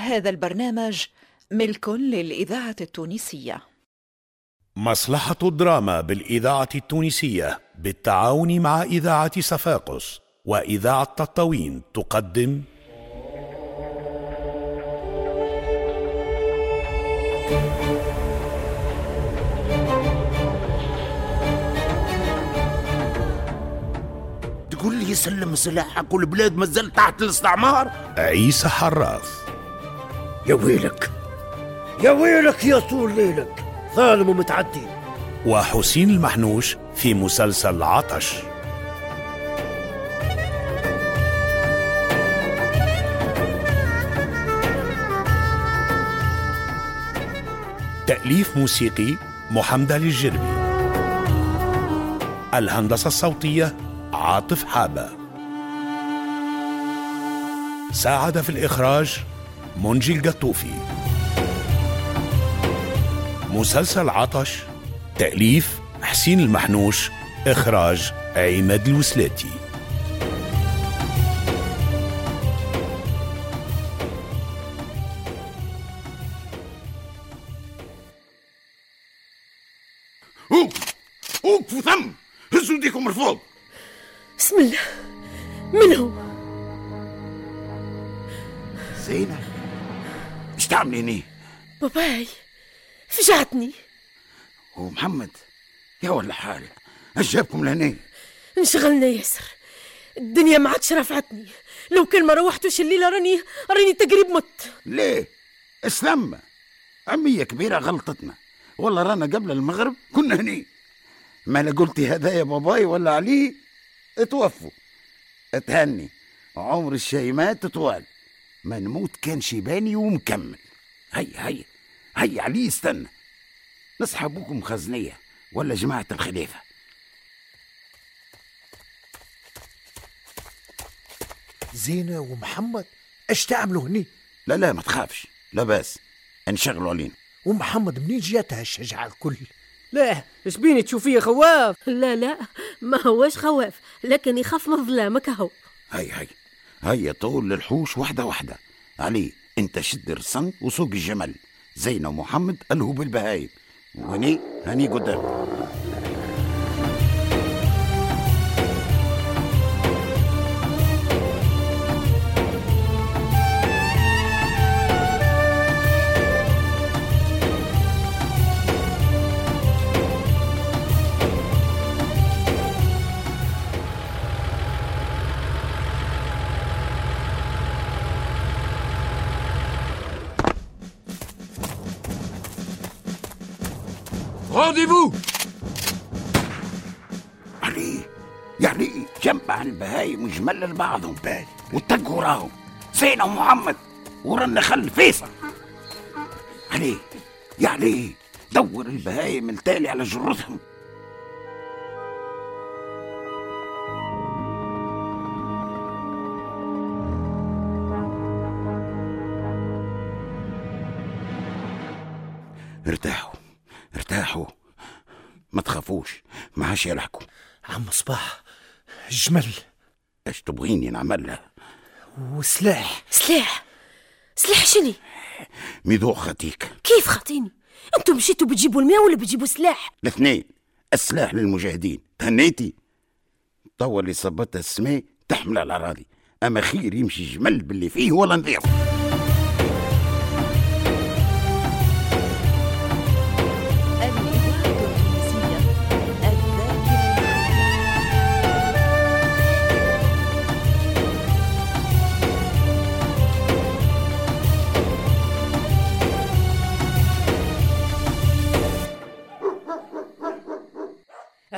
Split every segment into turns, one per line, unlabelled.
هذا البرنامج ملك للإذاعة التونسية.
مصلحة الدراما بالإذاعة التونسية بالتعاون مع إذاعة صفاقس وإذاعة تطاوين تقدم.
تقول لي سلم سلاحك والبلاد مازال تحت الاستعمار؟
عيسى حراث.
يا ويلك يا ويلك يا طول ليلك ظالم ومتعدي.
وحسين المحنوش في مسلسل عطش. تأليف موسيقي محمد علي الجربي. الهندسة الصوتية عاطف حابة. ساعد في الإخراج منجي القطوفي مسلسل عطش تأليف حسين المحنوش إخراج عماد الوسلاتي.
اوقف وثم هزوا يديكم من فوق!
بسم الله! من هو؟
زينة إيش تعملين هنا
باباي فجعتني
ومحمد يا ولا حال إيش جابكم لهنا؟
انشغلنا ياسر. الدنيا ما عادش رفعتني لو كان ما روحتوش الليلة راني راني تقريب مت.
ليه؟ اسلم. عمية كبيرة غلطتنا. والله رانا قبل المغرب كنا هني. ما لا قلتي هذا يا باباي ولا علي اتوفوا. اتهني. عمر الشيمات طوال. ما نموت كان شيباني ومكمل. هيا هيا هيا علي استنى. نصحى ابوكم خزنية ولا جماعة الخليفة
زينة ومحمد إيش تعملوا هني؟
لا لا ما تخافش. لا بأس. انشغلوا علينا.
ومحمد منين جاتها الشجعة الكل؟
لا إيش بيني تشوفيه خواف.
لا لا ما هوش خواف لكن يخاف من ظلامك هو.
هيا هيا. هيا طول للحوش واحدة واحدة علي انت شد الرسن وسوق الجمل زينة ومحمد الهوا بالبهايم. وهني هني قدام.
Rendez-vous!
علي يا علي جمع البهايم وجمل لبعضهم واتقوا راهم زينة ومحمد ورانا خل فيصل. علي يا علي دور البهايم التالي على جرتهم. ارتاحوا. ارتاحوا ما تخافوش ما عاش يلحقوا
عم صباح الجمل
إيش تبغيني نعملها؟
وسلاح.
سلاح؟ سلاح شني
ميدوق خطيك.
كيف خاطيني أنتم مشيتوا بتجيبوا الماء ولا بتجيبوا سلاح؟
الاثنين. السلاح للمجاهدين. تهنيتي. توا اللي صبتها السماء تحمل على الأراضي. أما خير يمشي جمل باللي فيه ولا نضيعه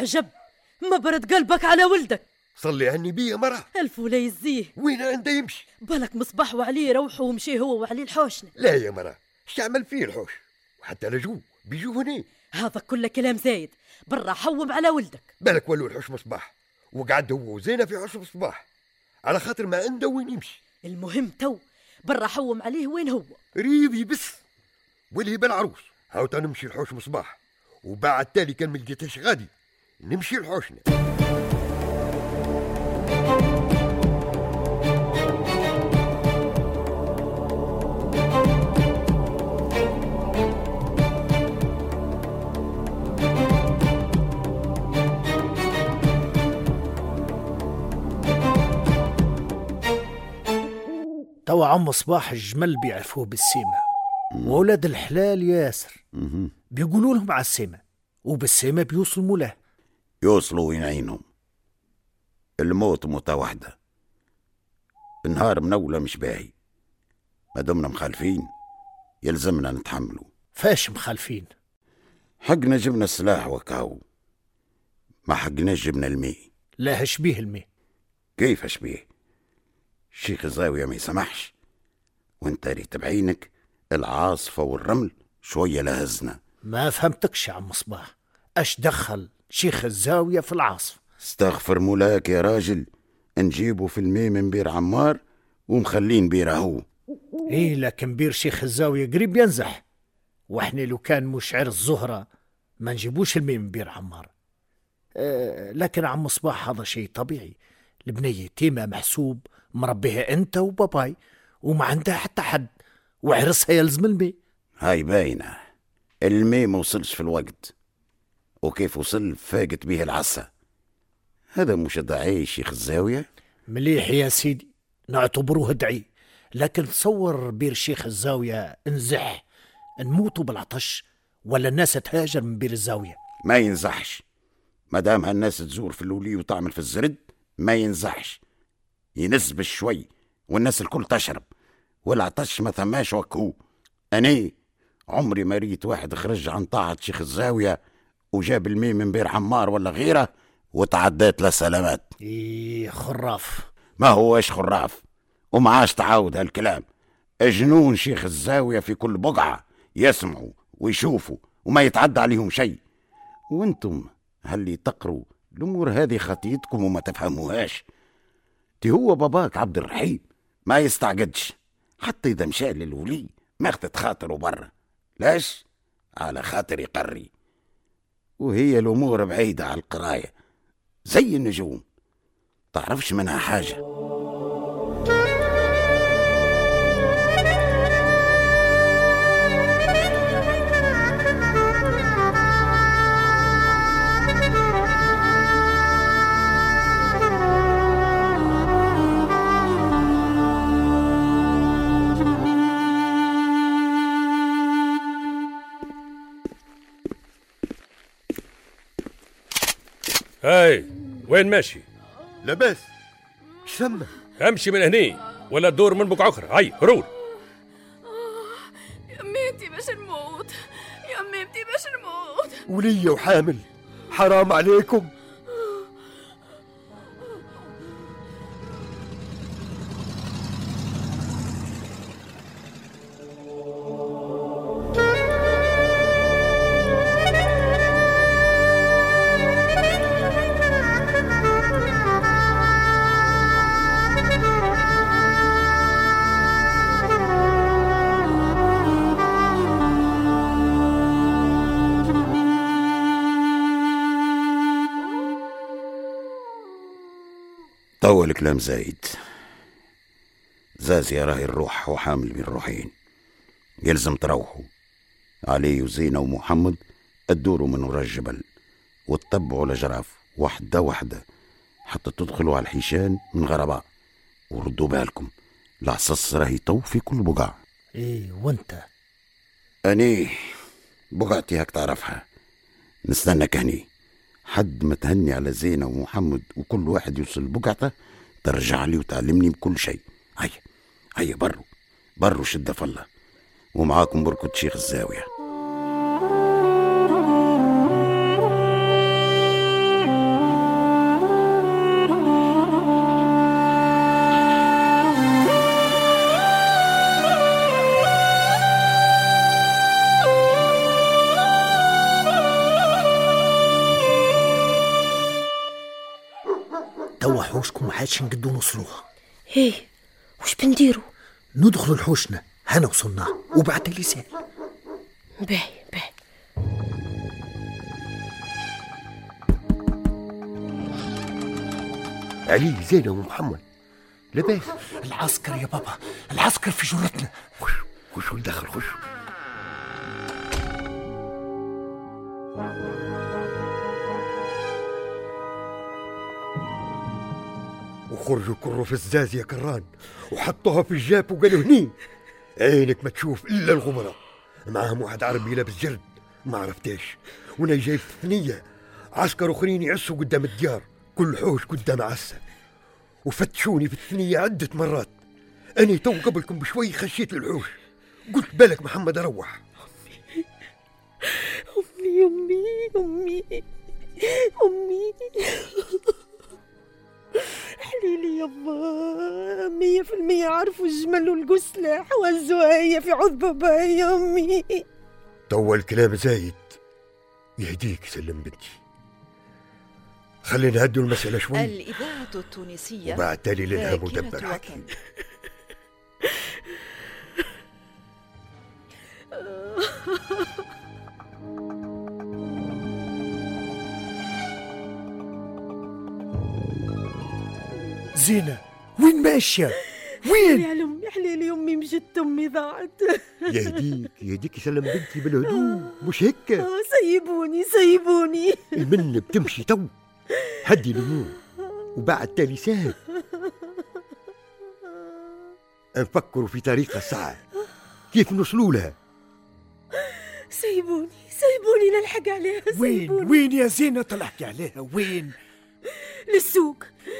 عجب ما برد قلبك على ولدك.
صلي عني بيا مرة.
ألف ولا يزيه.
وين عنده يمشي؟
بالك مصباح وعليه روحوا ومشي هو وعليه الحوشنة.
لا يا مرة. إيش تعمل فيه الحوش؟ وحتى لجو بيجوا هنا.
هذا كله كلام زايد. برا حوم على ولدك.
بالك ولو الحوش مصباح. وقعد هو وزينة في حوش مصباح. على خاطر ما عنده وين يمشي.
المهم تو. برا حوم عليه وين هو؟
ريبي بس واللي بالعروس. هاو تا نمشي الحوش مصباح. وبعد تالي كان ما لقيتهاش غادي. نمشي لحوشنا.
توا عم صباح الجمل بيعرفوه بالسيمة وولاد الحلال ياسر. بيقولوا لهم على السيمة وبالسيمة بيوصلوا له
يوصلوا وين عينهم. الموت موتة واحدة النهار منولة مش باهي. ما دمنا مخالفين. يلزمنا نتحملوا.
فاش مخالفين؟
حقنا جبنا السلاح وكاو ما حقناش جبنا الماء
لا هشبيه المي.
كيف اشبيه شيخ الزاوية ما يسمحش. وانت ريت بعينك العاصفة والرمل شوية لهزنا.
ما فهمتكش يا عم صباح. اش دخل؟ شيخ الزاوية في العاصفة.
استغفر مولاك يا راجل نجيبه في الماء من بير عمار ومخلين بيره هو
إيه لكن بير شيخ الزاوية قريب ينزح. وإحنا لو كان مشعر الزهرة ما نجيبوش المي من بير عمار. أه لكن عم صباح هذا شيء طبيعي. البنية يتيمة محسوب مربيها أنت وباباي وما عندها حتى حد وعرسها يلزم المي
هاي باينة. الماء ما وصلش في الوقت. وكيف وصل فاقت به العصا. هذا مش داعي شيخ الزاوية؟
مليح يا سيدي نعتبروه داعي لكن تصور بير شيخ الزاوية انزح نموتوا بالعطش ولا الناس تهاجر من بير الزاوية؟
ما ينزحش. ما دام هالناس تزور في اللولي وتعمل في الزرد ما ينزحش. ينزبش شوي والناس الكل تشرب. والعطش ما ثماش وكهو. أنا عمري ما ريت واحد خرج عن طاعة شيخ الزاوية وجاب المي من بير عمار ولا غيره وتعديت له سلامات
إيه خراف.
ما هوش خراف؟ ومعاش تعاود هالكلام. جنون شيخ الزاوية في كل بقعة يسمعوا ويشوفوا وما يتعدى عليهم شيء. وأنتم هل تقروا الأمور هذه خطيتكم وما تفهموهاش. تي هو باباك عبد الرحيم ما يستعقدش حتى إذا مشى للولي ماخذت خاطره برا. لاش على خاطر يقري. وهي الأمور بعيدة على القراية زي النجوم. تعرفش منها حاجة.
هاي وين ماشي؟
لاباس. شمة.
أمشي من هني ولا تدور من بقعة أخرى هاي هرول.
يا ميمتي باش نموت. يا ميمتي باش نموت.
ولية وحامل حرام عليكم.
طول كلام زايد. زازي راهي الروح وحامل من روحين. يلزم تروحوا علي وزينة ومحمد تدوروا من ورا الجبل وتتبعوا الأجراف وحدة وحدة. حتى تدخلوا على الحيشان من غرباء. وردوا بالكم. العصص راهي تو في كل بقعة
إيه وانت؟
أني بقعتي هاك تعرفها. نستناك هني. حد ما تهني على زينة ومحمد وكل واحد يوصل بقعته ترجع لي وتعلمني بكل شيء. هيا هيا برو برو شدة فله. ومعاكم بركة شيخ الزاوية.
توا حوشكم ما عادش نقدو نوصلوها.
إيه وش بنديروا
ندخلوا لحوشنا هنا وصلنا. وبعد اللي سهل
باهي باهي.
علي زينة ومحمد لاباس.
العسكر يا بابا العسكر في جرتنا.
خش خشوا ندخل خشوا وخرجوا كروا في الزاز يا كران. وحطوها في الجاب وقالوا هني. عينك ما تشوف إلا الغمرة. معاهم واحد عربي لابس جرد. ما عرفتاش وأنا جايب في الثنيه عسكر أخرين يعسوا قدام الديار. كل حوش قدام عسة. وفتشوني في الثنية عدة مرات. اني تو قبلكم بشوي خشيت للحوش. قلت بالك محمد أروح
أمي أمي أمي. أمي. حليلي يابا مية في المية عرفوا الجمل والقسلة وهزوها هي في عود بابا يا أمي.
تو الكلام زايد. يهديك سلم بنتي. خلينا نهدوا المسألة شوي.
الإذاعة التونسية.
وبعد تالي لها مدبر حكيم.
زينة وين ماشية؟ وين؟
يا أمي يا حليلي أمي مشت أمي ضاعت.
يهديك يهديك سلم بنتي بالهدوء مش هيك؟
آه، سيبوني سيبوني.
المن بتمشي تو. هدي الأمور وبعد تالي سهل. نفكروا في طريقة ساعة كيف نوصلوا لها؟
سيبوني سيبوني نلحق عليها
وين؟
سيبوني.
وين يا زينة؟ تلحقي عليها وين؟
للسوق.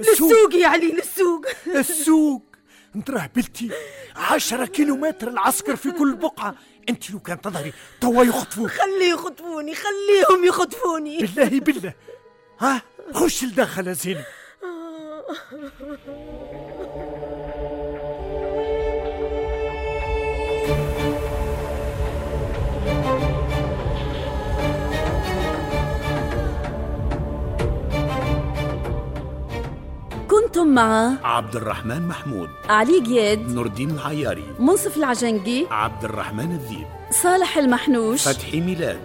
السوق.
للسوق يا علي للسوق.
السوق انت راه بلتي. عشرة كيلومتر العسكر في كل بقعة. انت لو كان تظهري توا يخطفوك.
خليه يخطفوني خليهم يخطفوني.
بالله بالله. ها؟ خش لداخل يا زينة
كنتم مع
عبد الرحمن محمود
علي جياد
نور الدين العياري
منصف العجنقي
عبد الرحمن الذيب
صالح المحنوش
فتحي ميلاد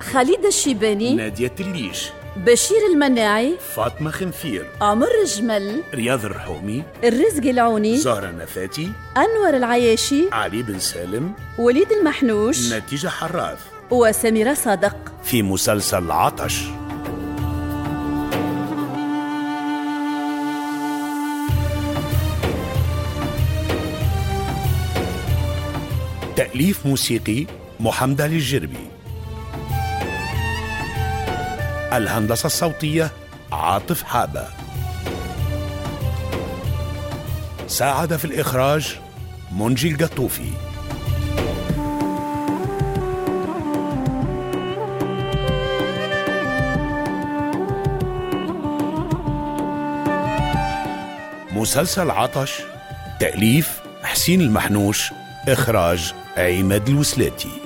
خالد الشيباني
نادية الليش
بشير المناعي
فاطمة خنفير
عمر الجمل
رياض الرحومي
الرزق العوني
زهرة نفاتي
أنور العياشي
علي بن سالم
وليد المحنوش
نتيجة حراث.
وسميرة صادق.
في مسلسل عطش. تأليف موسيقي محمد الجربي. الهندسة الصوتية عاطف حابة. ساعد في الإخراج منجي القطوفي مسلسل عطش تأليف حسين المحنوش إخراج عماد الوسلاتي.